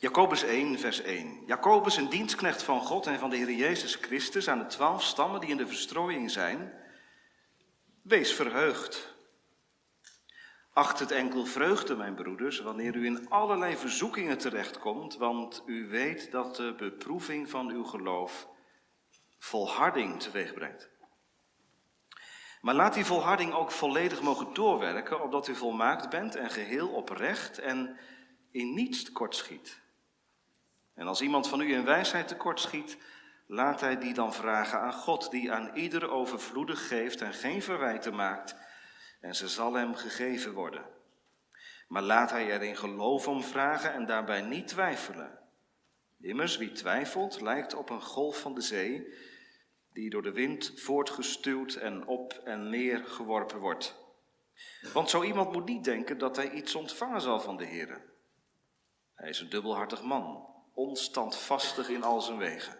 Jacobus 1, vers 1. Jacobus, een dienstknecht van God en van de Heer Jezus Christus, aan de twaalf stammen die in de verstrooiing zijn. Wees verheugd. Acht het enkel vreugde, mijn broeders, wanneer u in allerlei verzoekingen terechtkomt, want u weet dat de beproeving van uw geloof volharding teweegbrengt. Maar laat die volharding ook volledig mogen doorwerken, opdat u volmaakt bent en geheel oprecht en in niets tekortschiet. En als iemand van u in wijsheid tekortschiet, laat hij die dan vragen aan God, die aan ieder overvloedig geeft en geen verwijten maakt, en ze zal hem gegeven worden. Maar laat hij er in geloof om vragen en daarbij niet twijfelen. Immers, wie twijfelt, lijkt op een golf van de zee, die door de wind voortgestuwd en op en neer geworpen wordt. Want zo iemand moet niet denken dat hij iets ontvangen zal van de Heer. Hij is een dubbelhartig man, onstandvastig in al zijn wegen.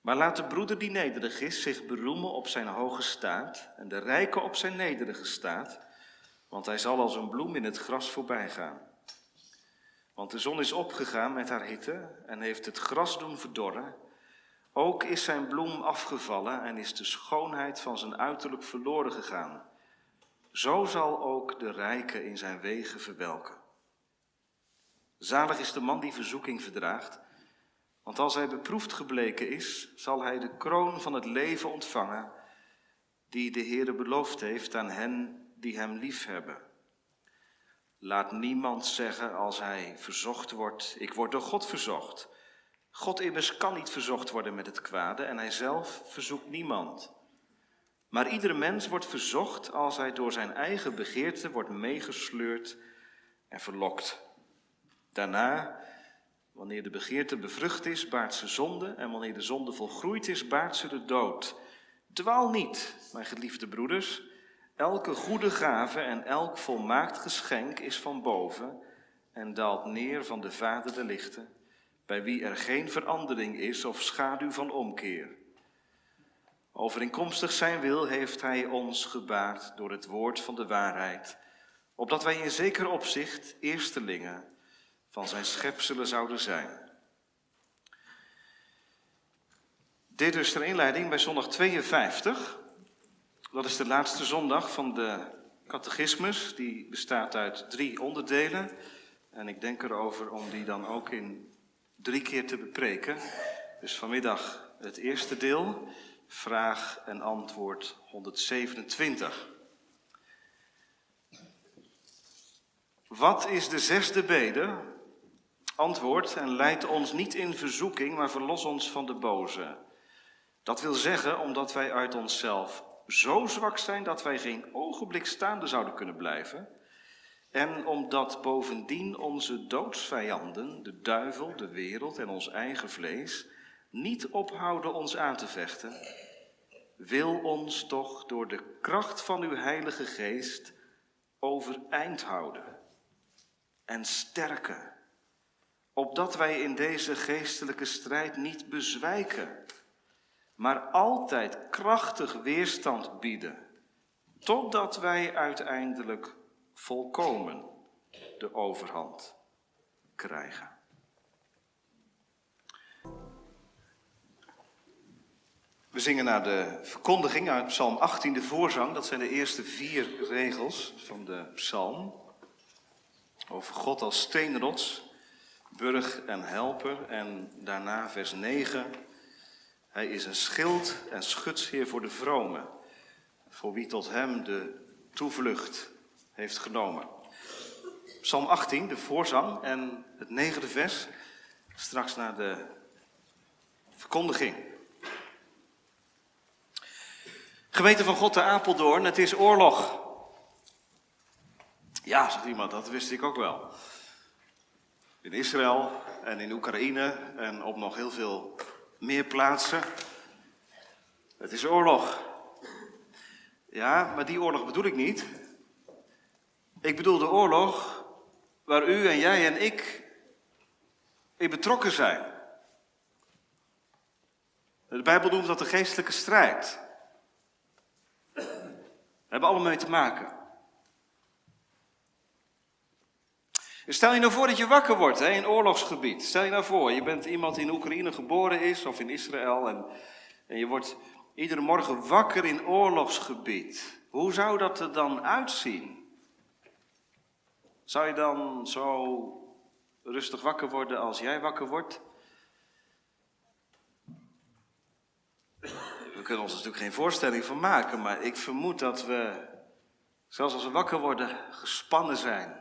Maar laat de broeder die nederig is zich beroemen op zijn hoge staat en de rijke op zijn nederige staat, want hij zal als een bloem in het gras voorbij gaan. Want de zon is opgegaan met haar hitte en heeft het gras doen verdorren. Ook is zijn bloem afgevallen en is de schoonheid van zijn uiterlijk verloren gegaan. Zo zal ook de rijke in zijn wegen verwelken. Zalig is de man die verzoeking verdraagt, want als hij beproefd gebleken is, zal hij de kroon van het leven ontvangen, die de Heere beloofd heeft aan hen die hem liefhebben. Laat niemand zeggen als hij verzocht wordt, ik word door God verzocht. God immers kan niet verzocht worden met het kwade en hij zelf verzoekt niemand. Maar iedere mens wordt verzocht als hij door zijn eigen begeerte wordt meegesleurd en verlokt. Daarna, wanneer de begeerte bevrucht is, baart ze zonde en wanneer de zonde volgroeid is, baart ze de dood. Dwaal niet, mijn geliefde broeders. Elke goede gave en elk volmaakt geschenk is van boven en daalt neer van de Vader de lichten bij wie er geen verandering is of schaduw van omkeer. Overeenkomstig zijn wil heeft Hij ons gebaard door het woord van de waarheid, opdat wij in zeker opzicht eerstelingen van zijn schepselen zouden zijn. Dit is ter inleiding bij zondag 52. Dat is de laatste zondag van de catechismus. Die bestaat uit drie onderdelen. En ik denk erover om die dan ook in drie keer te bepreken. Dus vanmiddag het eerste deel, vraag en antwoord 127. Wat is de zesde bede? Antwoord en leid ons niet in verzoeking, maar verlos ons van de boze. Dat wil zeggen omdat wij uit onszelf zo zwak zijn dat wij geen ogenblik staande zouden kunnen blijven en omdat bovendien onze doodsvijanden, de duivel, de wereld en ons eigen vlees, niet ophouden ons aan te vechten, wil ons toch door de kracht van uw Heilige Geest overeind houden en sterken, opdat wij in deze geestelijke strijd niet bezwijken, maar altijd krachtig weerstand bieden, totdat wij uiteindelijk volkomen de overhand krijgen. We zingen naar de verkondiging uit Psalm 18, de voorzang. Dat zijn de eerste vier regels van de psalm. Over God als steenrots, burg en helper. En daarna vers 9. Hij is een schild en schutsheer voor de vromen. Voor wie tot hem de toevlucht heeft genomen. Psalm 18, de voorzang en het negende vers, straks naar de verkondiging. Gemeente van God te Apeldoorn, het is oorlog. Ja, zegt iemand, dat wist ik ook wel. In Israël en in Oekraïne en op nog heel veel meer plaatsen. Het is oorlog. Ja, maar die oorlog bedoel ik niet. Ik bedoel de oorlog waar u en jij en ik in betrokken zijn. De Bijbel noemt dat de geestelijke strijd. We hebben allemaal mee te maken. Stel je nou voor dat je wakker wordt hè, in oorlogsgebied. Stel je nou voor, je bent iemand die in Oekraïne geboren is of in Israël en je wordt iedere morgen wakker in oorlogsgebied. Hoe zou dat er dan uitzien? Zou je dan zo rustig wakker worden als jij wakker wordt? We kunnen ons natuurlijk geen voorstelling van maken, maar ik vermoed dat we, zelfs als we wakker worden, gespannen zijn.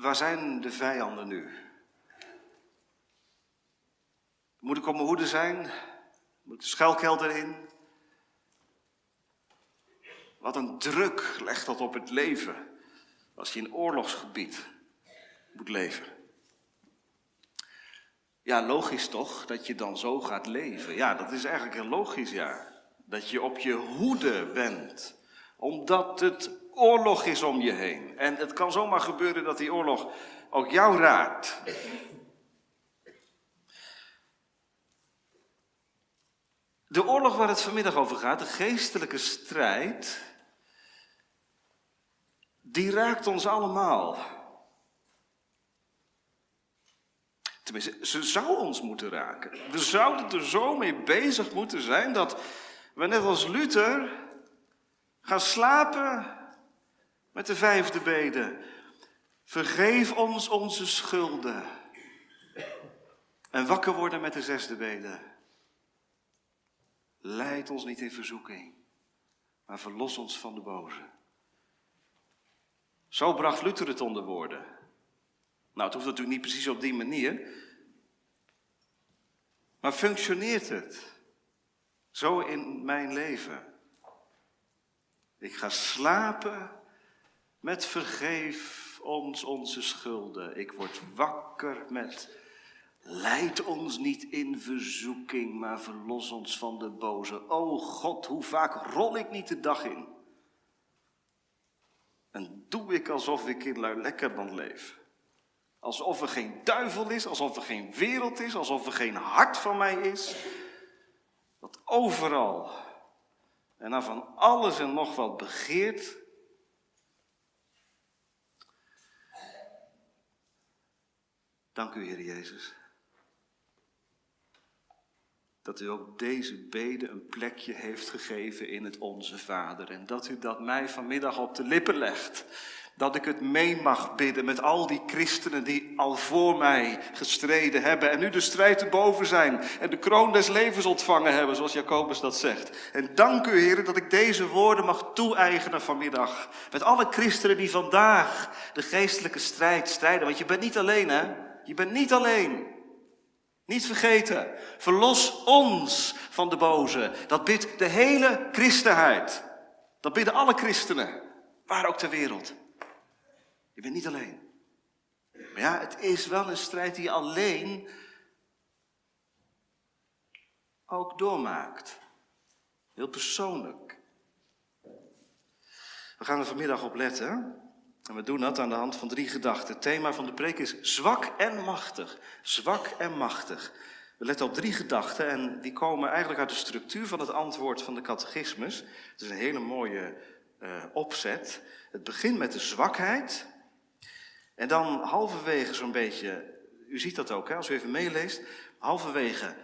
Waar zijn de vijanden nu? Moet ik op mijn hoede zijn? Moet ik de schuilkelder? Wat een druk legt dat op het leven als je in oorlogsgebied moet leven. Ja, logisch toch dat je dan zo gaat leven. Ja, dat is eigenlijk heel logisch, ja. Dat je op je hoede bent, omdat het oorlog is om je heen. En het kan zomaar gebeuren dat die oorlog ook jou raakt. De oorlog waar het vanmiddag over gaat, de geestelijke strijd, die raakt ons allemaal. Tenminste, ze zou ons moeten raken. We zouden er zo mee bezig moeten zijn dat we net als Luther gaan slapen met de vijfde bede. Vergeef ons onze schulden. En wakker worden met de zesde bede. Leid ons niet in verzoeking, maar verlos ons van de boze. Zo bracht Luther het onder woorden. Nou, het hoeft natuurlijk niet precies op die manier. Maar functioneert het zo in mijn leven? Ik ga slapen met vergeef ons onze schulden. Ik word wakker met leid ons niet in verzoeking, maar verlos ons van de boze. O God, hoe vaak rol ik niet de dag in? En doe ik alsof ik in Luilekkerland leef. Alsof er geen duivel is, alsof er geen wereld is, alsof er geen hart van mij is. Dat overal en dan van alles en nog wat begeert. Dank u, Heer Jezus. Dat u ook deze bede een plekje heeft gegeven in het Onze Vader. En dat u dat mij vanmiddag op de lippen legt. Dat ik het mee mag bidden met al die christenen die al voor mij gestreden hebben. En nu de strijd erboven zijn. En de kroon des levens ontvangen hebben, zoals Jacobus dat zegt. En dank u, Heer, dat ik deze woorden mag toe-eigenen vanmiddag. Met alle christenen die vandaag de geestelijke strijd strijden. Want je bent niet alleen, hè? Je bent niet alleen. Niet vergeten. Verlos ons van de boze. Dat bidt de hele christenheid. Dat bidden alle christenen. Waar ook ter wereld. Je bent niet alleen. Maar ja, het is wel een strijd die je alleen ook doormaakt. Heel persoonlijk. We gaan er vanmiddag op letten. En we doen dat aan de hand van drie gedachten. Het thema van de preek is zwak en machtig. Zwak en machtig. We letten op drie gedachten en die komen eigenlijk uit de structuur van het antwoord van de catechismus. Het is een hele mooie uh, opzet. Het begint met de zwakheid. En dan halverwege zo'n beetje, u ziet dat ook hè, als u even meeleest, halverwege,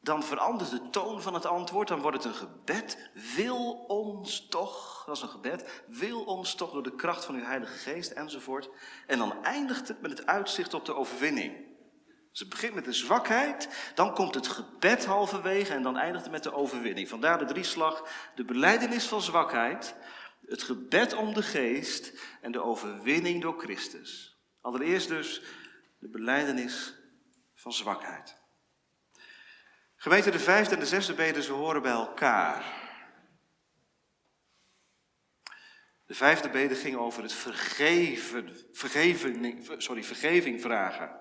dan verandert de toon van het antwoord, dan wordt het een gebed. Wil ons toch, dat is een gebed, wil ons toch door de kracht van uw Heilige Geest enzovoort. En dan eindigt het met het uitzicht op de overwinning. Dus het begint met de zwakheid, dan komt het gebed halverwege en dan eindigt het met de overwinning. Vandaar de drieslag, de beleidenis van zwakheid, het gebed om de geest en de overwinning door Christus. Allereerst dus de beleidenis van zwakheid. Gemeente, de vijfde en de zesde beden, ze horen bij elkaar. De vijfde bede ging over het vergeven, vergeving, sorry, vergeving vragen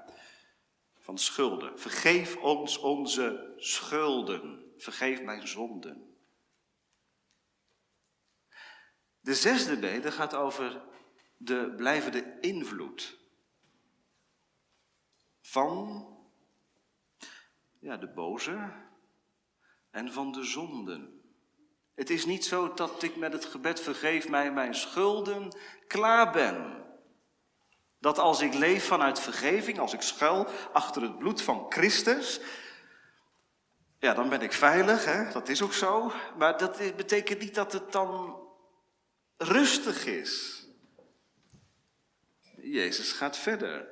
van schulden. Vergeef ons onze schulden. Vergeef mijn zonden. De zesde bede gaat over de blijvende invloed van ja, de boze en van de zonden. Het is niet zo dat ik met het gebed vergeef mij mijn schulden klaar ben. Dat als ik leef vanuit vergeving, als ik schuil achter het bloed van Christus, ja, dan ben ik veilig, hè? dat is ook zo. Maar dat betekent niet dat het dan rustig is. Jezus gaat verder.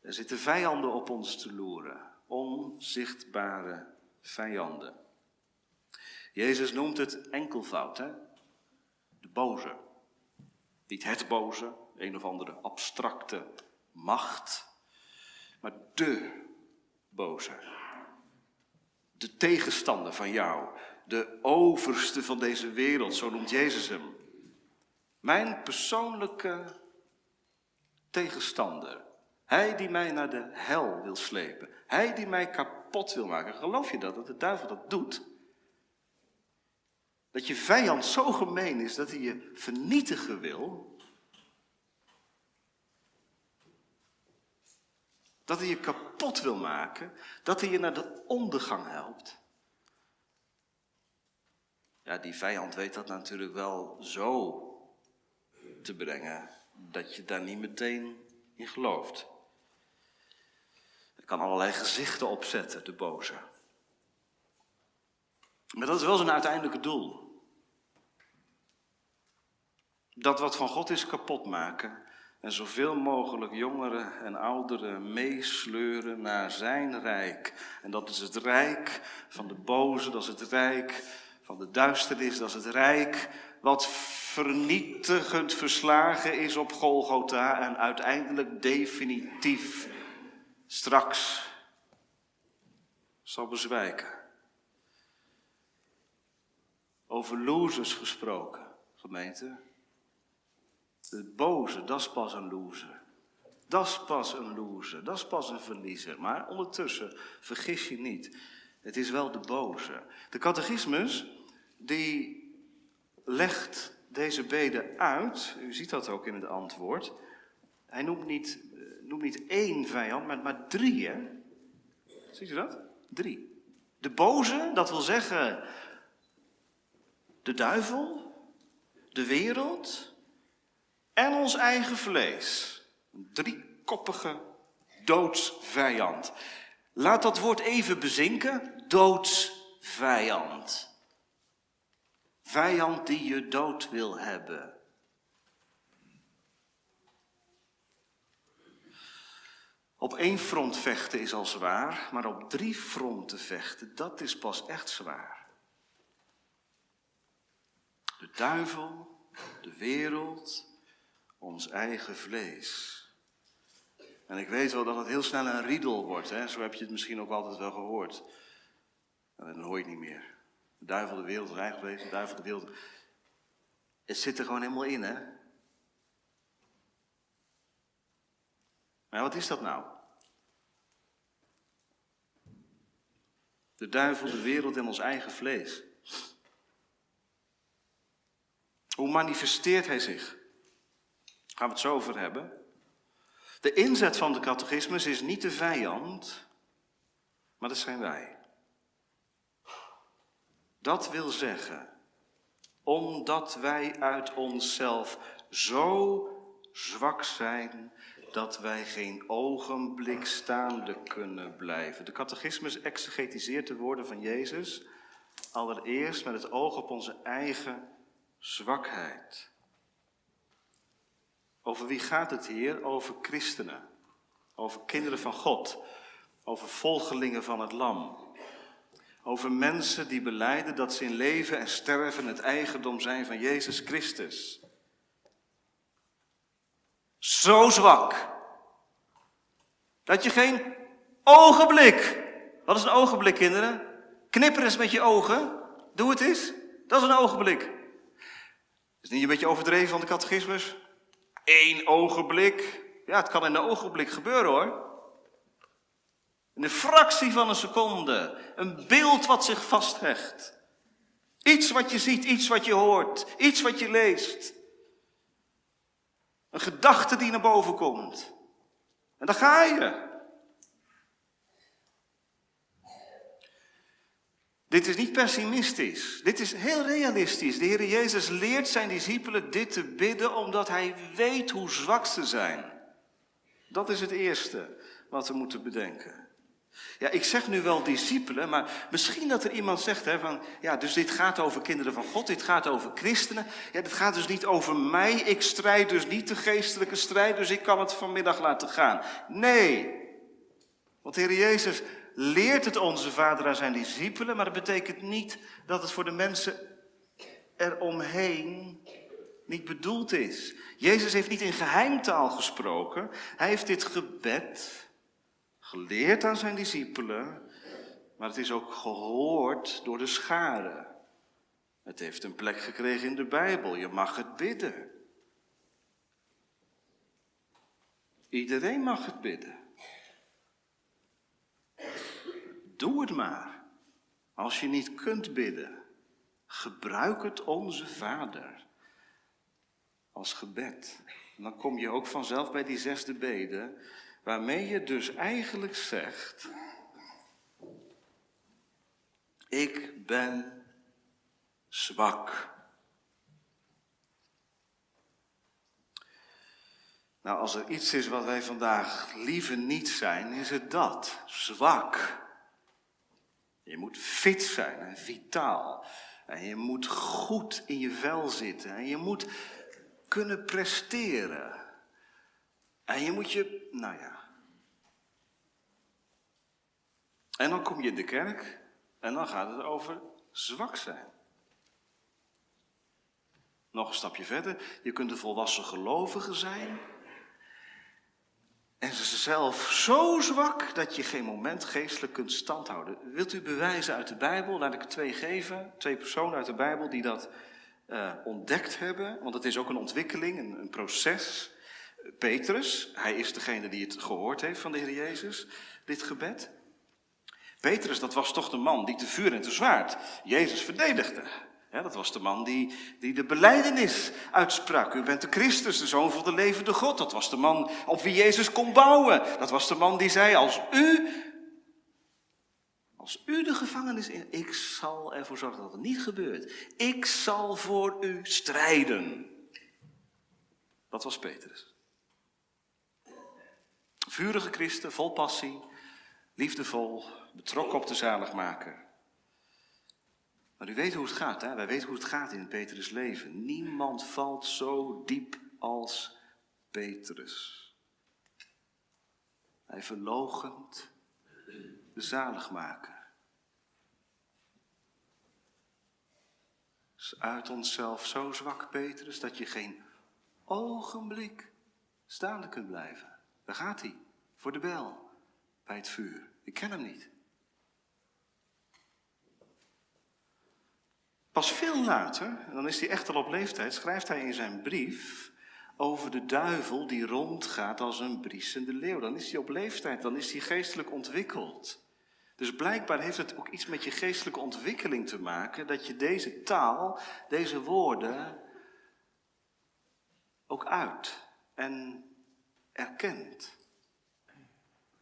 Er zitten vijanden op ons te loeren, onzichtbare vijanden. Jezus noemt het enkelvoud, hè? de boze. Niet het boze, een of andere abstracte macht, maar de boze. De tegenstander van jou, de overste van deze wereld, zo noemt Jezus hem. Mijn persoonlijke tegenstander. Hij die mij naar de hel wil slepen. Hij die mij kapot wil maken. Geloof je dat, dat de duivel dat doet? Dat je vijand zo gemeen is dat hij je vernietigen wil. Dat hij je kapot wil maken. Dat hij je naar de ondergang helpt. Ja, die vijand weet dat natuurlijk wel zo te brengen dat je daar niet meteen in gelooft. Kan allerlei gezichten opzetten, de boze. Maar dat is wel zijn uiteindelijke doel. Dat wat van God is kapot maken en zoveel mogelijk jongeren en ouderen meesleuren naar zijn rijk. En dat is het rijk van de boze, dat is het rijk van de duisternis, dat is het rijk wat vernietigend verslagen is op Golgotha en uiteindelijk definitief straks zal bezwijken. Over losers gesproken, gemeente. De boze, dat is pas een loser. Dat is pas een loser, dat is pas een verliezer. Maar ondertussen, vergis je niet, het is wel de boze. De catechismus, die legt deze bede uit. U ziet dat ook in het antwoord. Hij noemt niet, noemt niet één vijand, maar, maar drie. Hè? Ziet u dat? Drie. De boze, dat wil zeggen de duivel, de wereld en ons eigen vlees. Een driekoppige doodsvijand. Laat dat woord even bezinken. Doodsvijand. Vijand die je dood wil hebben. Op één front vechten is al zwaar, maar op drie fronten vechten, dat is pas echt zwaar. De duivel, de wereld, ons eigen vlees. En ik weet wel dat het heel snel een riedel wordt, hè? zo heb je het misschien ook altijd wel gehoord. En dan hoor je niet meer. De duivel, de wereld, rijk geweest, de duivel, de wereld. Het zit er gewoon helemaal in, hè? Maar wat is dat nou? De duivel, de wereld en ons eigen vlees. Hoe manifesteert hij zich? Daar gaan we het zo over hebben. De inzet van de catechismus is niet de vijand, maar dat zijn wij. Dat wil zeggen, omdat wij uit onszelf zo zwak zijn dat wij geen ogenblik staande kunnen blijven. De catechismus exegetiseert de woorden van Jezus allereerst met het oog op onze eigen zwakheid. Over wie gaat het hier? Over christenen, over kinderen van God, over volgelingen van het Lam. Over mensen die beleiden dat ze in leven en sterven het eigendom zijn van Jezus Christus. Zo zwak. Dat je geen ogenblik. Wat is een ogenblik, kinderen? Knipper eens met je ogen. Doe het eens. Dat is een ogenblik. Is niet een beetje overdreven van de catechismus? Eén ogenblik. Ja, het kan in een ogenblik gebeuren hoor. In een fractie van een seconde. Een beeld wat zich vasthecht. Iets wat je ziet, iets wat je hoort, iets wat je leest. Een gedachte die naar boven komt. En dan ga je. Dit is niet pessimistisch. Dit is heel realistisch. De Heer Jezus leert zijn discipelen dit te bidden omdat hij weet hoe zwak ze zijn. Dat is het eerste wat we moeten bedenken. Ja, ik zeg nu wel discipelen, maar misschien dat er iemand zegt hè, van, ja, dus dit gaat over kinderen van God, dit gaat over christenen. Ja, dit gaat dus niet over mij, ik strijd dus niet de geestelijke strijd, dus ik kan het vanmiddag laten gaan. Nee, want Heer Jezus leert het onze Vader aan zijn discipelen, maar dat betekent niet dat het voor de mensen eromheen niet bedoeld is. Jezus heeft niet in geheimtaal gesproken, hij heeft dit gebed geleerd aan zijn discipelen, maar het is ook gehoord door de scharen. Het heeft een plek gekregen in de Bijbel. Je mag het bidden. Iedereen mag het bidden. Doe het maar. Als je niet kunt bidden, gebruik het onze Vader als gebed. Dan kom je ook vanzelf bij die zesde bede. Waarmee je dus eigenlijk zegt, ik ben zwak. Nou, als er iets is wat wij vandaag liever niet zijn, is het dat. Zwak. Je moet fit zijn en vitaal. En je moet goed in je vel zitten. En je moet kunnen presteren. En je moet je, nou ja. En dan kom je in de kerk en dan gaat het over zwak zijn. Nog een stapje verder, je kunt een volwassen gelovige zijn. En ze zelf zo zwak dat je geen moment geestelijk kunt standhouden. Wilt u bewijzen uit de Bijbel? Laat ik twee geven. Twee personen uit de Bijbel die dat uh, ontdekt hebben. Want het is ook een ontwikkeling, een, een proces. Petrus, hij is degene die het gehoord heeft van de Heer Jezus, dit gebed. Petrus, dat was toch de man die te vuur en te zwaard Jezus verdedigde. dat was de man die, die de beleidenis uitsprak. U bent de Christus, de Zoon van de levende God. Dat was de man op wie Jezus kon bouwen. Dat was de man die zei, als u, als u de gevangenis in, ik zal ervoor zorgen dat het niet gebeurt. Ik zal voor u strijden. Dat was Petrus. Vurige christen, vol passie, liefdevol, betrokken op de zaligmaker. Maar u weet hoe het gaat, hè? wij weten hoe het gaat in Petrus' leven. Niemand valt zo diep als Petrus. Hij verlogent de zaligmaker. Is uit onszelf zo zwak, Petrus, dat je geen ogenblik staande kunt blijven. Daar gaat hij, voor de bel, bij het vuur. Ik ken hem niet. Pas veel later, dan is hij echt al op leeftijd, schrijft hij in zijn brief over de duivel die rondgaat als een briesende leeuw. Dan is hij op leeftijd, dan is hij geestelijk ontwikkeld. Dus blijkbaar heeft het ook iets met je geestelijke ontwikkeling te maken, dat je deze taal, deze woorden ook uit en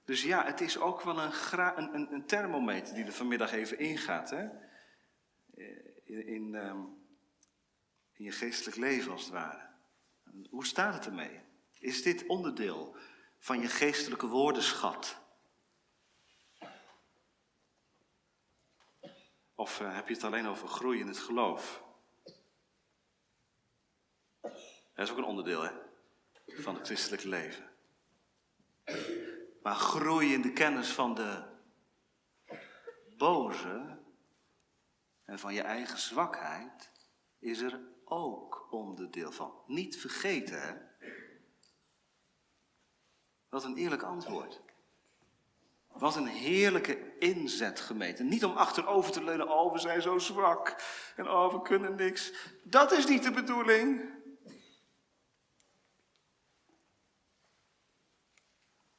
Dus ja, het is ook wel een, een, een thermometer die er vanmiddag even ingaat. Hè? Eh, in, in, ehm, in je geestelijk leven als het ware. Hoe staat het ermee? Is dit onderdeel van je geestelijke woordenschat? Of uh, heb je het alleen over groei in het geloof? Dat is ook een onderdeel hè, van het christelijk leven. Maar groei in de kennis van de boze en van je eigen zwakheid is er ook onderdeel van. Niet vergeten, hè? Wat een eerlijk antwoord. Wat een heerlijke inzet gemeten. Niet om achterover te leunen, oh we zijn zo zwak en oh we kunnen niks. Dat is niet de bedoeling.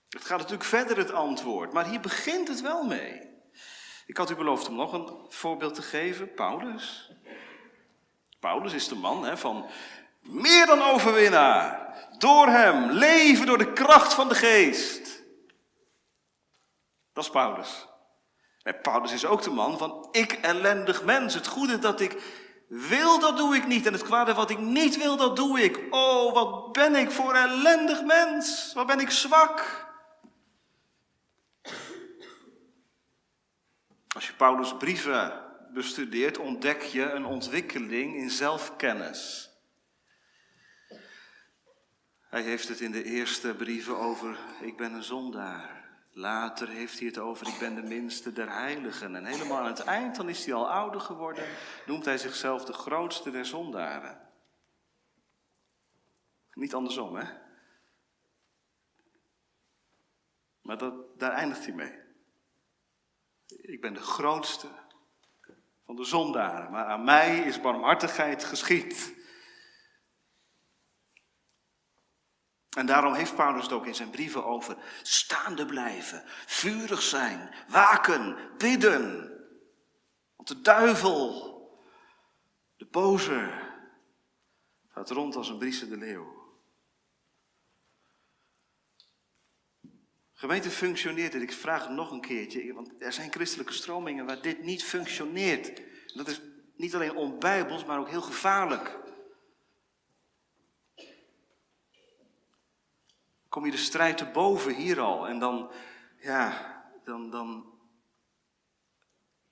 Het gaat natuurlijk verder het antwoord, maar hier begint het wel mee. Ik had u beloofd om nog een voorbeeld te geven, Paulus. Paulus is de man hè, van meer dan overwinnaar. Door hem, leven door de kracht van de geest. Dat is Paulus. En Paulus is ook de man van ik ellendig mens. Het goede dat ik wil, dat doe ik niet. En het kwade wat ik niet wil, dat doe ik. Oh, wat ben ik voor ellendig mens. Wat ben ik zwak. Als je Paulus' brieven bestudeert, ontdek je een ontwikkeling in zelfkennis. Hij heeft het in de eerste brieven over: ik ben een zondaar. Later heeft hij het over: ik ben de minste der heiligen. En helemaal aan het eind, dan is hij al ouder geworden, noemt hij zichzelf de grootste der zondaren. Niet andersom, hè? Maar dat, daar eindigt hij mee. Ik ben de grootste van de zondaren, maar aan mij is barmhartigheid geschied. En daarom heeft Paulus het ook in zijn brieven over staande blijven, vurig zijn, waken, bidden. Want de duivel, de boze, gaat rond als een briesende leeuw. Gemeente functioneert het. Ik vraag het nog een keertje, want er zijn christelijke stromingen waar dit niet functioneert. Dat is niet alleen onbijbels, maar ook heel gevaarlijk. Kom je de strijd te boven hier al en dan, ja, dan, dan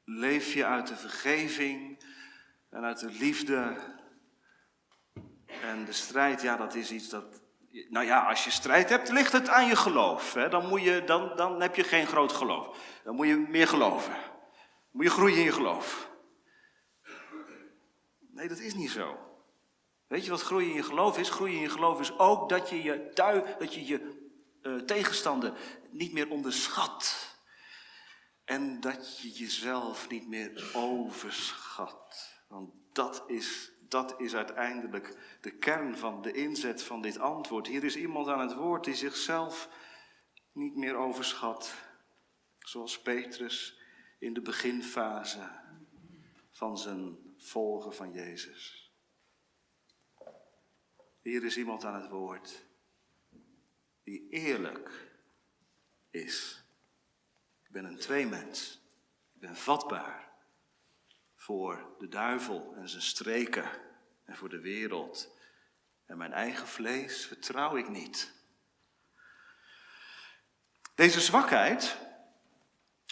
leef je uit de vergeving en uit de liefde. En de strijd, ja, dat is iets dat, nou ja, als je strijd hebt, ligt het aan je geloof. Hè? Dan, moet je, dan, dan heb je geen groot geloof. Dan moet je meer geloven. Dan moet je groeien in je geloof. Nee, dat is niet zo. Weet je wat groeien in je geloof is? Groeien in je geloof is ook dat je je, dat je, je uh, tegenstander niet meer onderschat. En dat je jezelf niet meer overschat. Want dat is dat is uiteindelijk de kern van de inzet van dit antwoord. Hier is iemand aan het woord die zichzelf niet meer overschat, zoals Petrus in de beginfase van zijn volgen van Jezus. Hier is iemand aan het woord die eerlijk is. Ik ben een tweemens. Ik ben vatbaar voor de duivel en zijn streken en voor de wereld. En mijn eigen vlees vertrouw ik niet. Deze zwakheid,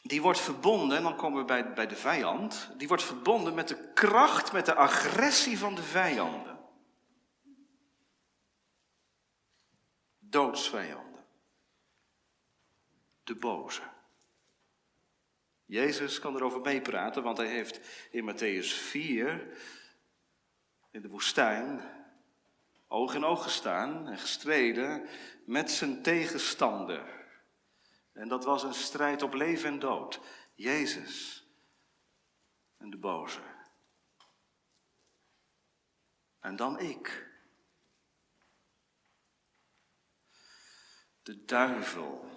die wordt verbonden, en dan komen we bij, bij de vijand, die wordt verbonden met de kracht, met de agressie van de vijanden. Doodsvijanden. De boze. Jezus kan erover meepraten, want hij heeft in Matthäus 4 in de woestijn oog in oog gestaan en gestreden met zijn tegenstander. En dat was een strijd op leven en dood. Jezus en de boze. En dan ik. De duivel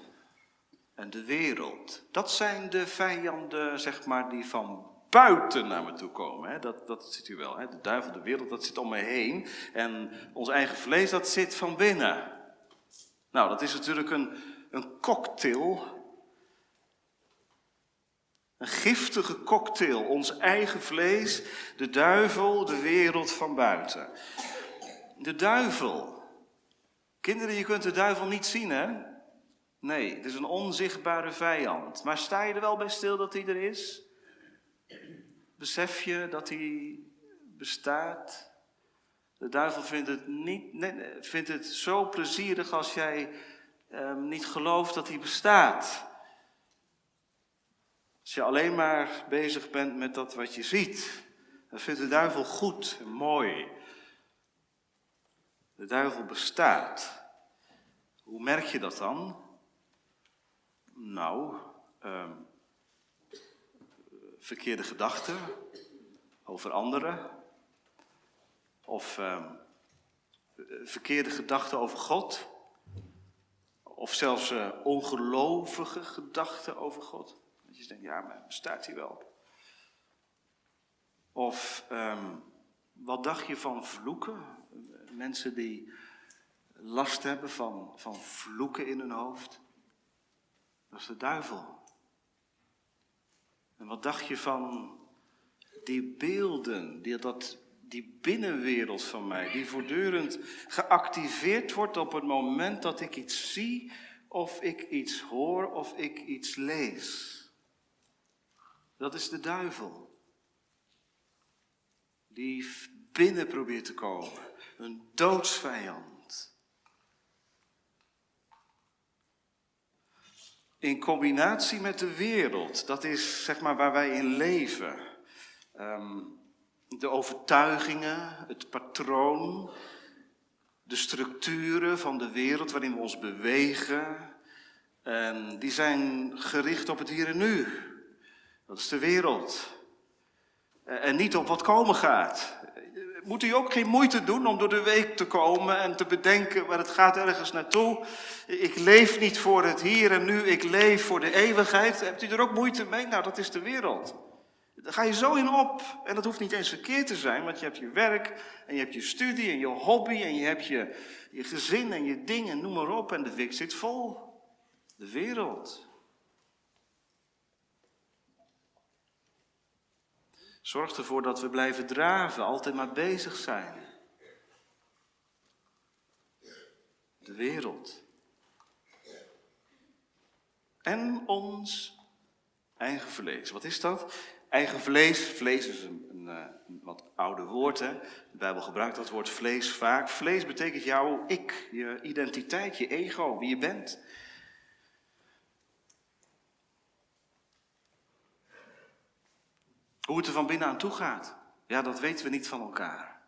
en de wereld. Dat zijn de vijanden, zeg maar, die van buiten naar me toe komen. Hè? Dat, dat ziet u wel. Hè? De duivel, de wereld, dat zit om me heen. En ons eigen vlees, dat zit van binnen. Nou, dat is natuurlijk een, een cocktail. Een giftige cocktail. Ons eigen vlees, de duivel, de wereld van buiten. De duivel. Kinderen, je kunt de duivel niet zien, hè? Nee, het is een onzichtbare vijand. Maar sta je er wel bij stil dat hij er is? Besef je dat hij bestaat? De duivel vindt het, niet, vindt het zo plezierig als jij um, niet gelooft dat hij bestaat. Als je alleen maar bezig bent met dat wat je ziet, dan vindt de duivel goed en mooi. De duivel bestaat. Hoe merk je dat dan? Nou, um, verkeerde gedachten over anderen. Of um, verkeerde gedachten over God. Of zelfs uh, ongelovige gedachten over God. Dat je denkt, ja, maar bestaat hij wel? Of um, wat dacht je van vloeken? Mensen die last hebben van, van vloeken in hun hoofd. Dat is de duivel. En wat dacht je van die beelden, die, dat, die binnenwereld van mij, die voortdurend geactiveerd wordt op het moment dat ik iets zie, of ik iets hoor, of ik iets lees. Dat is de duivel. Die binnen probeert te komen. Een doodsvijand. In combinatie met de wereld, dat is zeg maar waar wij in leven. Ehm, de overtuigingen, het patroon, de structuren van de wereld waarin we ons bewegen, um, die zijn gericht op het hier en nu. Dat is de wereld. Eh, en niet op wat komen gaat. Moet u ook geen moeite doen om door de week te komen en te bedenken waar het gaat ergens naartoe. Ik leef niet voor het hier en nu, ik leef voor de eeuwigheid. Hebt u er ook moeite mee? Nou, dat is de wereld. Daar ga je zo in op. En dat hoeft niet eens verkeerd te zijn, want je hebt je werk en je hebt je studie en je hobby en je hebt je, je gezin en je dingen, noem maar op. En de week zit vol. De wereld. Zorg ervoor dat we blijven draven, altijd maar bezig zijn. De wereld. En ons eigen vlees. Wat is dat? Eigen vlees. Vlees is een, eh, wat oude woord. Hè? De Bijbel gebruikt dat woord vlees vaak. Vlees betekent jouw ik, je identiteit, je ego, wie je bent. Hoe het er van binnen aan toe gaat, ja, dat weten we niet van elkaar.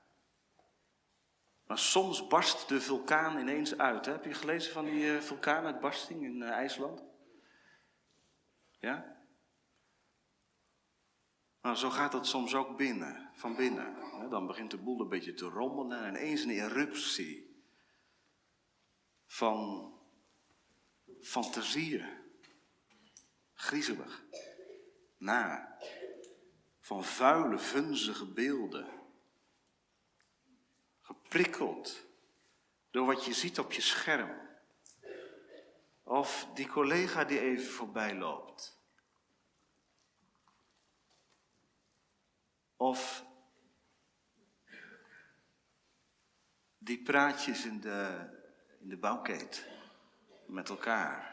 Maar soms barst de vulkaan ineens uit. Hè? Heb je gelezen van die uh, vulkaanuitbarsting in uh, IJsland? Ja? Nou, zo gaat dat soms ook binnen, van binnen. Dan begint de boel een beetje te rommelen en ineens een eruptie van fantasieën. Griezelig. Na van vuile, vunzige beelden. Geprikkeld door wat je ziet op je scherm. Of die collega die even voorbij loopt. Of die praatjes in de, in de bouwkeet met elkaar.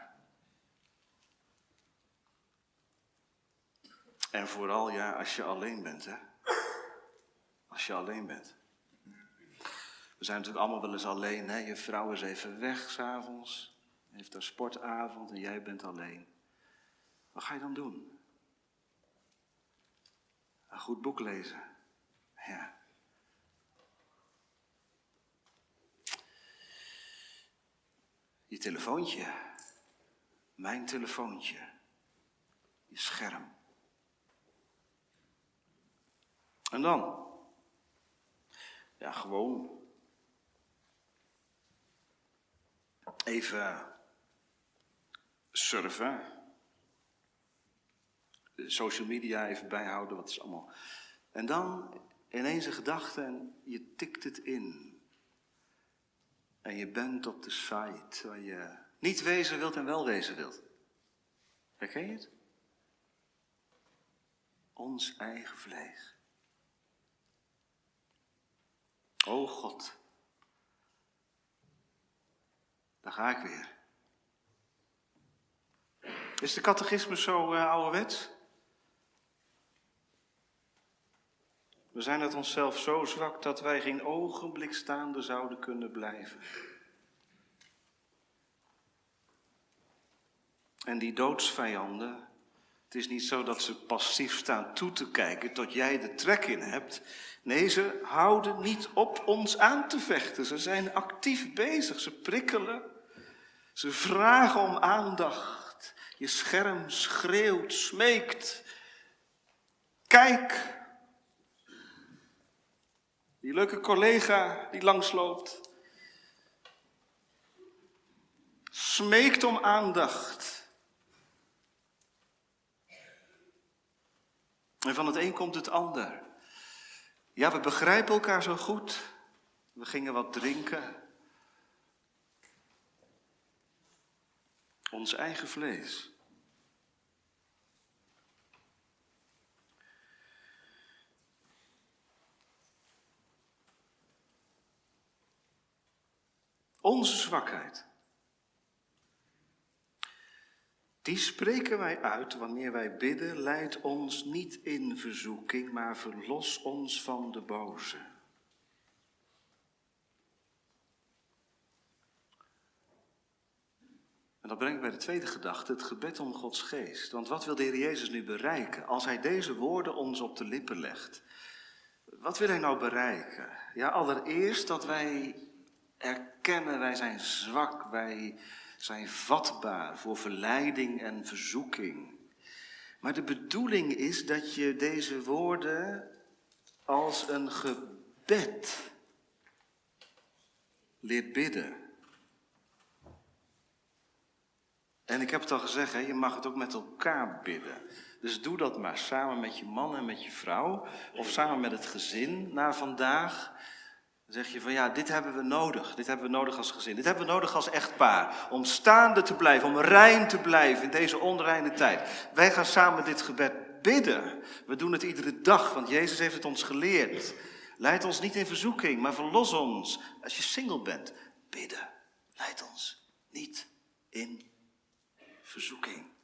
En vooral ja, als je alleen bent, hè. Als je alleen bent. We zijn natuurlijk allemaal wel eens alleen, hè. Je vrouw is even weg s'avonds, heeft een sportavond en jij bent alleen. Wat ga je dan doen? Een goed boek lezen. Ja. Je telefoontje. Mijn telefoontje. Je scherm. En dan? Ja, gewoon. Even surfen. Social media even bijhouden, wat is allemaal. En dan ineens een gedachte en je tikt het in. En je bent op de site waar je niet wezen wilt en wel wezen wilt. Herken je het? Ons eigen vlees. Oh God, daar ga ik weer. Is de catechismus zo uh, ouderwets? We zijn het onszelf zo zwak dat wij geen ogenblik staande zouden kunnen blijven. En die doodsvijanden, het is niet zo dat ze passief staan toe te kijken tot jij de trek in hebt. Nee, ze houden niet op ons aan te vechten. Ze zijn actief bezig. Ze prikkelen. Ze vragen om aandacht. Je scherm schreeuwt, smeekt. Kijk. Die leuke collega die langsloopt. Smeekt om aandacht. En van het een komt het ander. Ja, we begrijpen elkaar zo goed. We gingen wat drinken. Ons eigen vlees. Onze zwakheid. Die spreken wij uit wanneer wij bidden, leid ons niet in verzoeking, maar verlos ons van de boze. En dat brengt bij de tweede gedachte, het gebed om Gods geest. Want wat wil de Heer Jezus nu bereiken als Hij deze woorden ons op de lippen legt? Wat wil Hij nou bereiken? Ja, allereerst dat wij erkennen, wij zijn zwak, wij zijn vatbaar voor verleiding en verzoeking. Maar de bedoeling is dat je deze woorden als een gebed leert bidden. En ik heb het al gezegd, je mag het ook met elkaar bidden. Dus doe dat maar samen met je man en met je vrouw. Of samen met het gezin na vandaag. Dan zeg je van ja, dit hebben we nodig. Dit hebben we nodig als gezin. Dit hebben we nodig als echtpaar. Om staande te blijven, om rein te blijven in deze onreine tijd. Wij gaan samen dit gebed bidden. We doen het iedere dag, want Jezus heeft het ons geleerd. Leid ons niet in verzoeking, maar verlos ons. Als je single bent, bidden. Leid ons niet in verzoeking.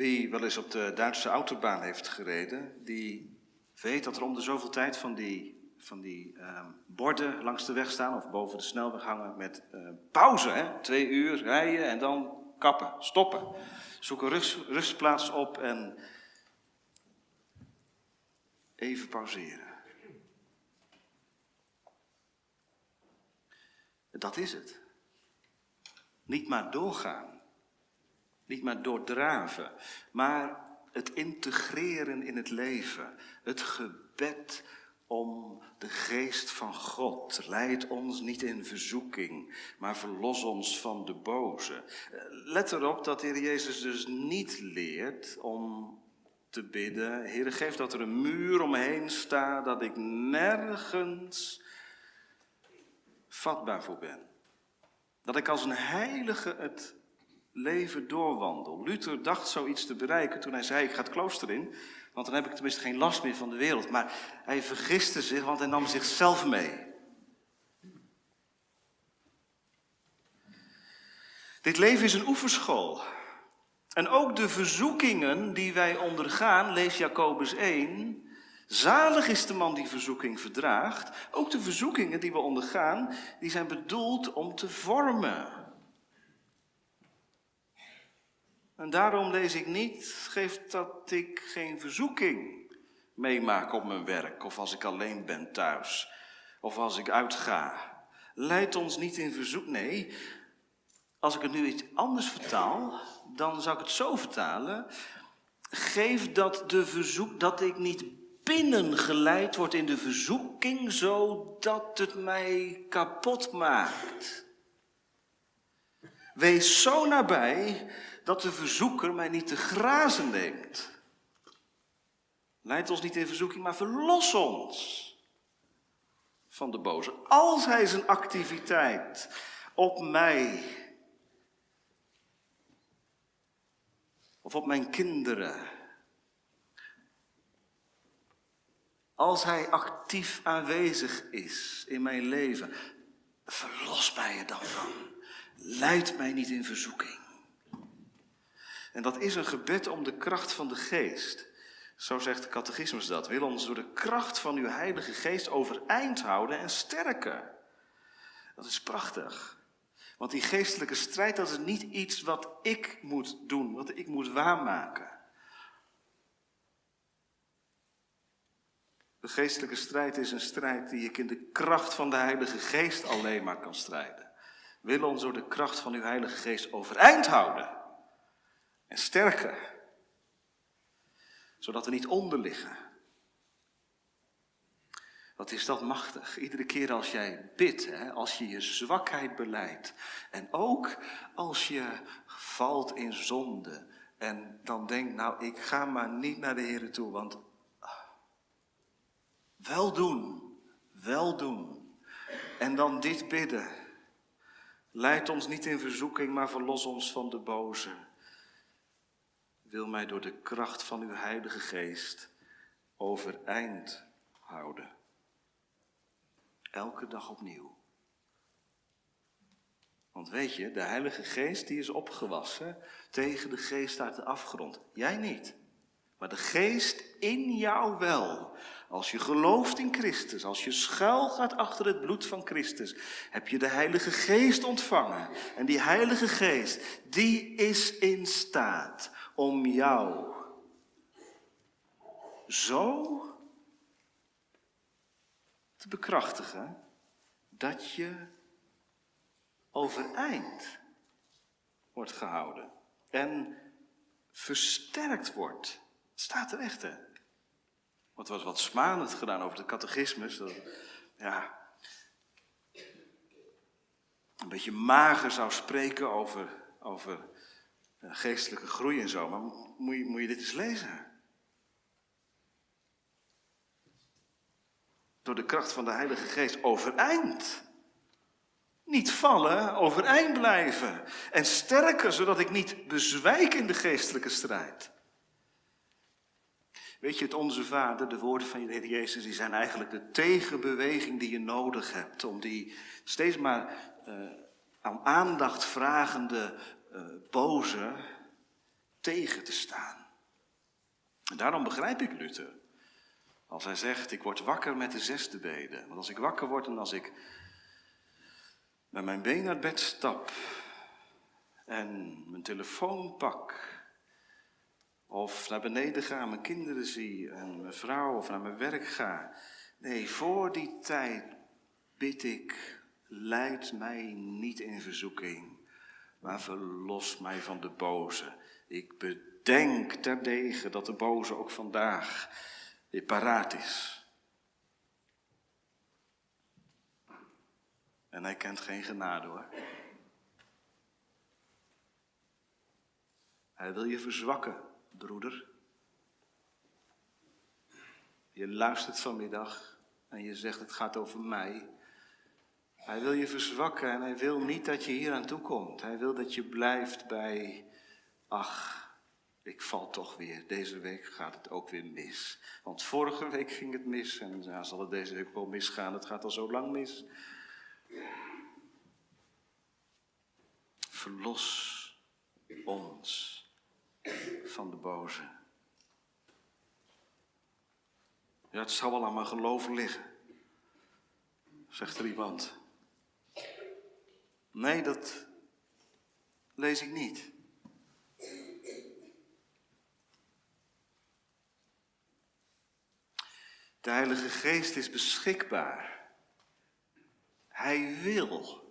Wie wel eens op de Duitse autobaan heeft gereden, die weet dat er om de zoveel tijd van die, van die uh, borden langs de weg staan of boven de snelweg hangen met uh, pauze. Hè? Twee uur rijden en dan kappen, stoppen. Zoek een rust, rustplaats op en even pauzeren. Dat is het. Niet maar doorgaan. Niet maar doordraven. Maar het integreren in het leven. Het gebed om de geest van God. Leid ons niet in verzoeking, maar verlos ons van de boze. Let erop dat de Heer Jezus dus niet leert om te bidden. Heer, geef dat er een muur omheen staat, dat ik nergens vatbaar voor ben. Dat ik als een heilige het leven doorwandel. Luther dacht zoiets te bereiken toen hij zei: Ik ga het klooster in, want dan heb ik tenminste geen last meer van de wereld. Maar hij vergiste zich, want hij nam zichzelf mee. Dit leven is een oefenschool. En ook de verzoekingen die wij ondergaan, lees Jacobus 1, Zalig is de man die verzoeking verdraagt. Ook de verzoekingen die we ondergaan, die zijn bedoeld om te vormen. En daarom lees ik niet, geeft dat ik geen verzoeking meemaak op mijn werk, of als ik alleen ben thuis, of als ik uitga. Leid ons niet in verzoek. Nee, als ik het nu iets anders vertaal, dan zou ik het zo vertalen. Geef dat de verzoek dat ik niet binnengeleid wordt in de verzoeking, zodat het mij kapot maakt. Wees zo nabij dat de verzoeker mij niet te grazen neemt. Leid ons niet in verzoeking, maar verlos ons van de boze. Als hij zijn activiteit op mij of op mijn kinderen Als Hij actief aanwezig is in mijn leven, verlos mij er dan van. Leid mij niet in verzoeking. En dat is een gebed om de kracht van de geest. Zo zegt de catechismus dat. Wil ons door de kracht van uw Heilige Geest overeind houden en sterken. Dat is prachtig. Want die geestelijke strijd, dat is niet iets wat ik moet doen, wat ik moet waarmaken. De geestelijke strijd is een strijd die ik in de kracht van de Heilige Geest alleen maar kan strijden. Wil ons door de kracht van uw Heilige Geest overeind houden en sterken, zodat we niet onder liggen. Wat is dat machtig? Iedere keer als jij bidt, hè, als je je zwakheid beleidt en ook als je valt in zonde en dan denkt, nou ik ga maar niet naar de Heer toe, want wel doen, wel doen. En dan dit bidden. Leid ons niet in verzoeking, maar verlos ons van de boze. Wil mij door de kracht van uw Heilige Geest overeind houden. Elke dag opnieuw. Want weet je, de Heilige Geest die is opgewassen tegen de geest uit de afgrond. Jij niet. Maar de geest in jou wel. Als je gelooft in Christus, als je schuil gaat achter het bloed van Christus, heb je de Heilige Geest ontvangen. En die Heilige Geest, die is in staat om jou zo te bekrachtigen dat je overeind wordt gehouden en versterkt wordt. Het staat er echt, hè? Want er was wat smanend gedaan over de catechismus. Dat, ja, een beetje mager zou spreken over, over eh, geestelijke groei en zo. Maar moet je, moet je dit eens lezen? Door de kracht van de Heilige Geest overeind. Niet vallen, overeind blijven. En sterker, zodat ik niet bezwijk in de geestelijke strijd. Weet je, het Onze Vader, de woorden van je Heer Jezus, die zijn eigenlijk de tegenbeweging die je nodig hebt. Om die steeds maar uh, aan aandacht vragende uh, boze tegen te staan. En daarom begrijp ik Luther. Als hij zegt, ik word wakker met de zesde bede. Want als ik wakker word en als ik met mijn been naar bed stap en mijn telefoon pak of naar beneden ga, mijn kinderen zie en mijn vrouw of naar mijn werk ga. Nee, voor die tijd bid ik, leid mij niet in verzoeking, maar verlos mij van de boze. Ik bedenk terdege dat de boze ook vandaag weer paraat is. En hij kent geen genade hoor. Hij wil je verzwakken broeder. Je luistert vanmiddag en je zegt het gaat over mij. Hij wil je verzwakken en hij wil niet dat je hier aan toe komt. Hij wil dat je blijft bij, ach, ik val toch weer. Deze week gaat het ook weer mis. Want vorige week ging het mis en ja, zal het deze week wel misgaan. Het gaat al zo lang mis. Verlos ons van de boze. Ja, het zou wel aan mijn geloof liggen, zegt er iemand. Nee, dat lees ik niet. De Heilige Geest is beschikbaar. Hij wil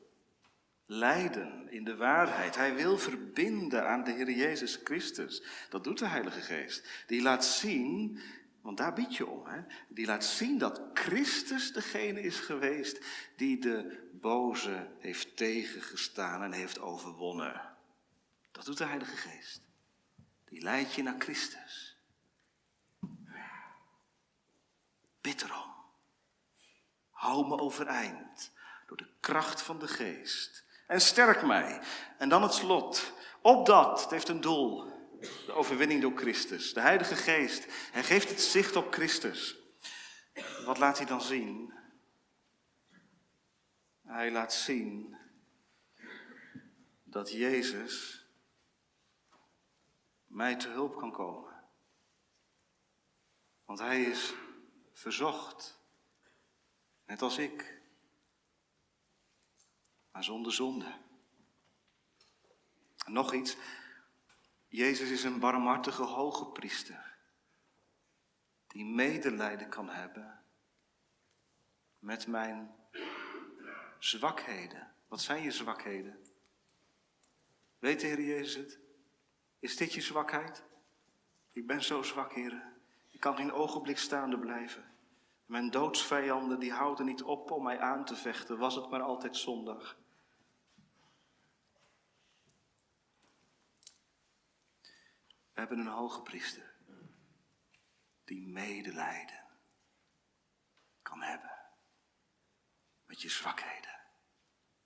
leiden in de waarheid. Hij wil verbinden aan de Heer Jezus Christus. Dat doet de Heilige Geest. Die laat zien, want daar bied je om, hè? die laat zien dat Christus degene is geweest die de boze heeft tegengestaan en heeft overwonnen. Dat doet de Heilige Geest. Die leidt je naar Christus. Bid erom. Hou me overeind door de kracht van de Geest en sterk mij. En dan het slot. Opdat, het heeft een doel. De overwinning door Christus. De Heilige Geest. Hij geeft het zicht op Christus. Wat laat hij dan zien? Hij laat zien dat Jezus mij te hulp kan komen. Want hij is verzocht, net als ik zonder zonde. Nog iets, Jezus is een barmhartige hoge priester, die medelijden kan hebben met mijn zwakheden. Wat zijn je zwakheden? Weet de Heer Jezus het? Is dit je zwakheid? Ik ben zo zwak, Heer. Ik kan geen ogenblik staande blijven. Mijn doodsvijanden die houden niet op om mij aan te vechten, was het maar altijd zondag. We hebben een hoge priester die medelijden kan hebben met je zwakheden.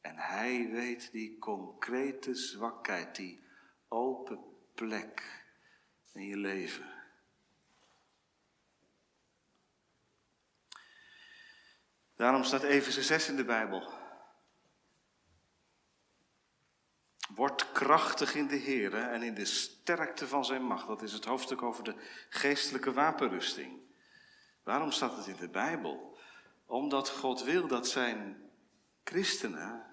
En hij weet die concrete zwakheid, die open plek in je leven. Daarom staat Efeze 6 in de Bijbel. Word krachtig in de Heer en in de sterkte van zijn macht. Dat is het hoofdstuk over de geestelijke wapenrusting. Waarom staat het in de Bijbel? Omdat God wil dat zijn christenen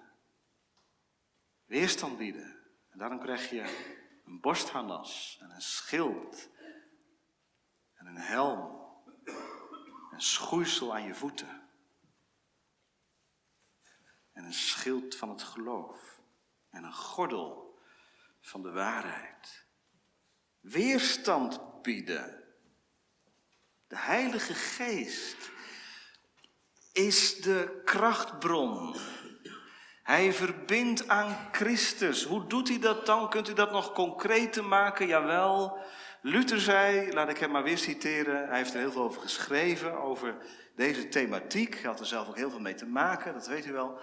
weerstand bieden. En daarom krijg je een borstharnas en een schild en een helm. Een schoeisel aan je voeten. En een schild van het geloof. En een gordel van de waarheid. Weerstand bieden. De Heilige Geest is de krachtbron. Hij verbindt aan Christus. Hoe doet hij dat dan? Kunt u dat nog concreter maken? Jawel. Luther zei, laat ik hem maar weer citeren, hij heeft er heel veel over geschreven, over deze thematiek. Hij had er zelf ook heel veel mee te maken, dat weet u wel.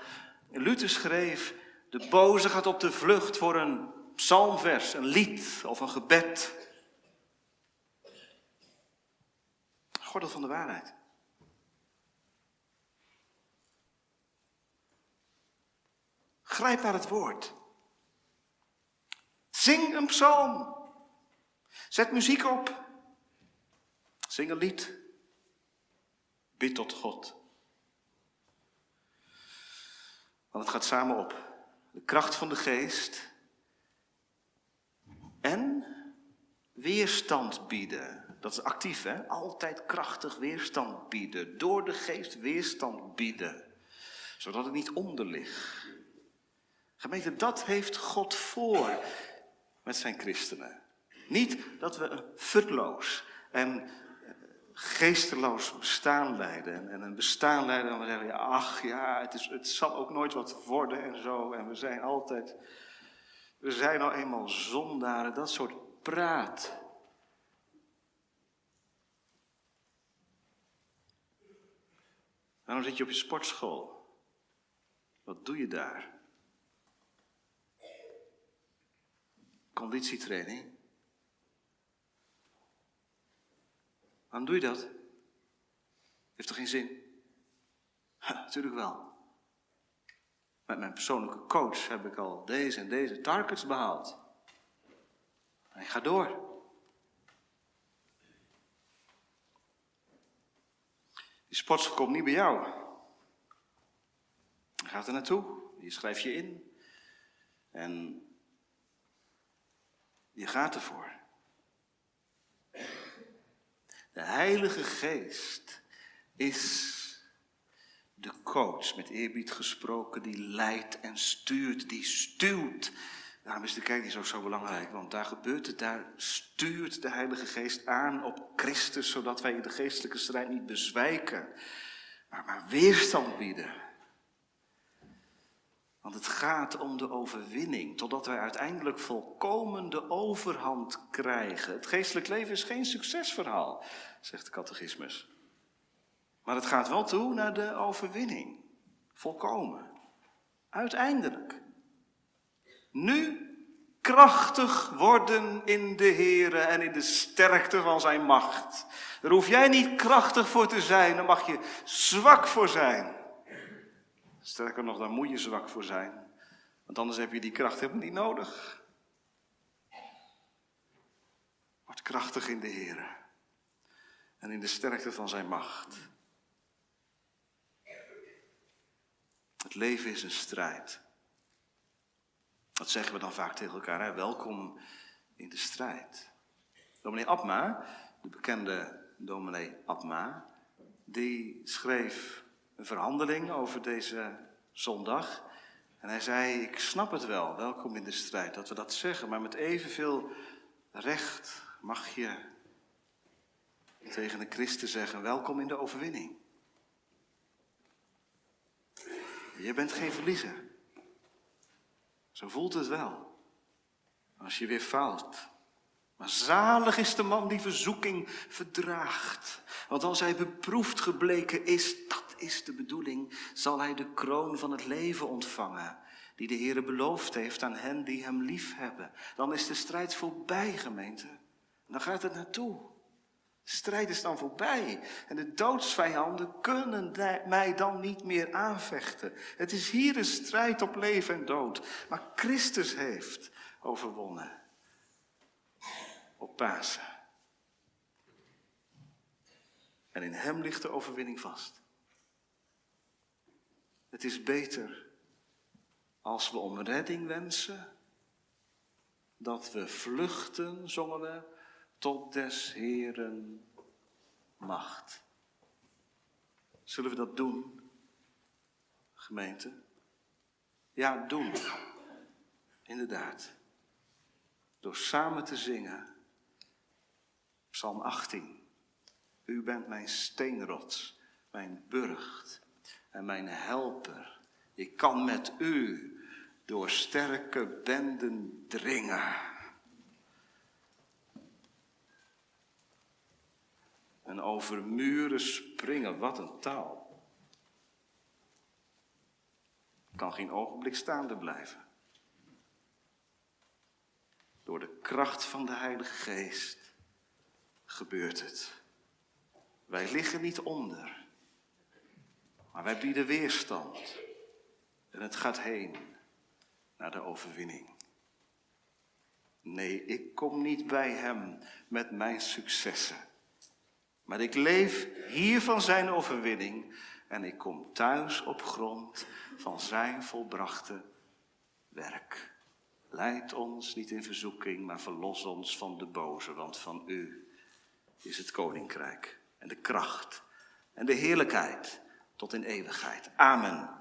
Luther schreef, de boze gaat op de vlucht voor een psalmvers, een lied of een gebed. Gordel van de waarheid. Grijp naar het woord. Zing een psalm. Zet muziek op. Zing een lied. Bid tot God. Want het gaat samen op. De kracht van de geest en weerstand bieden. Dat is actief, hè? Altijd krachtig weerstand bieden. Door de geest weerstand bieden. Zodat het niet onderligt. Gemeente, dat heeft God voor met zijn christenen. Niet dat we futloos en geesteloos bestaan leiden. En een bestaan leiden en we zeggen, ach ja, het, is, het zal ook nooit wat worden en zo. En we zijn altijd, we zijn nou eenmaal zondaren, dat soort praat. Waarom zit je op je sportschool? Wat doe je daar? Conditietraining. Waarom doe je dat? Heeft toch geen zin? natuurlijk wel. Met mijn persoonlijke coach heb ik al deze en deze targets behaald. En ik ga door. Die sportschool komt niet bij jou. Je gaat er naartoe, je schrijft je in. En je gaat ervoor. De Heilige Geest is de coach, met eerbied gesproken, die leidt en stuurt, die stuurt. Daarom is de kerk ook zo belangrijk, want daar gebeurt het, daar stuurt de Heilige Geest aan op Christus, zodat wij in de geestelijke strijd niet bezwijken, maar, maar weerstand bieden. Want het gaat om de overwinning, totdat wij uiteindelijk volkomen de overhand krijgen. Het geestelijk leven is geen succesverhaal, zegt de catechismus. Maar het gaat wel toe naar de overwinning. Volkomen. Uiteindelijk. Nu krachtig worden in de Here en in de sterkte van zijn macht. Daar hoef jij niet krachtig voor te zijn, daar mag je zwak voor zijn. Sterker nog, daar moet je zwak voor zijn. Want anders heb je die kracht helemaal niet nodig. Word krachtig in de Heer. En in de sterkte van zijn macht. Het leven is een strijd. Dat zeggen we dan vaak tegen elkaar. Hè? Welkom in de strijd. Dominee Abma, de bekende dominee Abma, die schreef een verhandeling over deze zondag. En hij zei, ik snap het wel, welkom in de strijd, dat we dat zeggen. Maar met evenveel recht mag je tegen een christen zeggen, welkom in de overwinning. Je bent geen verliezer. Zo voelt het wel. Als je weer faalt. Maar zalig is de man die verzoeking verdraagt. Want als hij beproefd gebleken is, dat is de bedoeling, zal hij de kroon van het leven ontvangen. Die de Heere beloofd heeft aan hen die hem lief hebben. Dan is de strijd voorbij, gemeente. Dan gaat het naartoe. strijd is dan voorbij en de doodsvijanden kunnen mij dan niet meer aanvechten. Het is hier een strijd op leven en dood, maar Christus heeft overwonnen op Pasen. En in Hem ligt de overwinning vast. Het is beter als we om redding wensen, dat we vluchten, zongen we, tot des Heren macht. Zullen we dat doen, gemeente? Ja, doen. Inderdaad. Door samen te zingen. Psalm 18. U bent mijn steenrots, mijn burcht en mijn helper. Ik kan met u door sterke benden dringen. En over muren springen, wat een taal. Kan geen ogenblik staande blijven. Door de kracht van de Heilige Geest gebeurt het. Wij liggen niet onder, maar wij bieden weerstand. En het gaat heen naar de overwinning. Nee, ik kom niet bij Hem met mijn successen. Maar ik leef hier van Zijn overwinning en ik kom thuis op grond van Zijn volbrachte werk. Leid ons niet in verzoeking, maar verlos ons van de boze, want van U is het koninkrijk en de kracht en de heerlijkheid tot in eeuwigheid. Amen.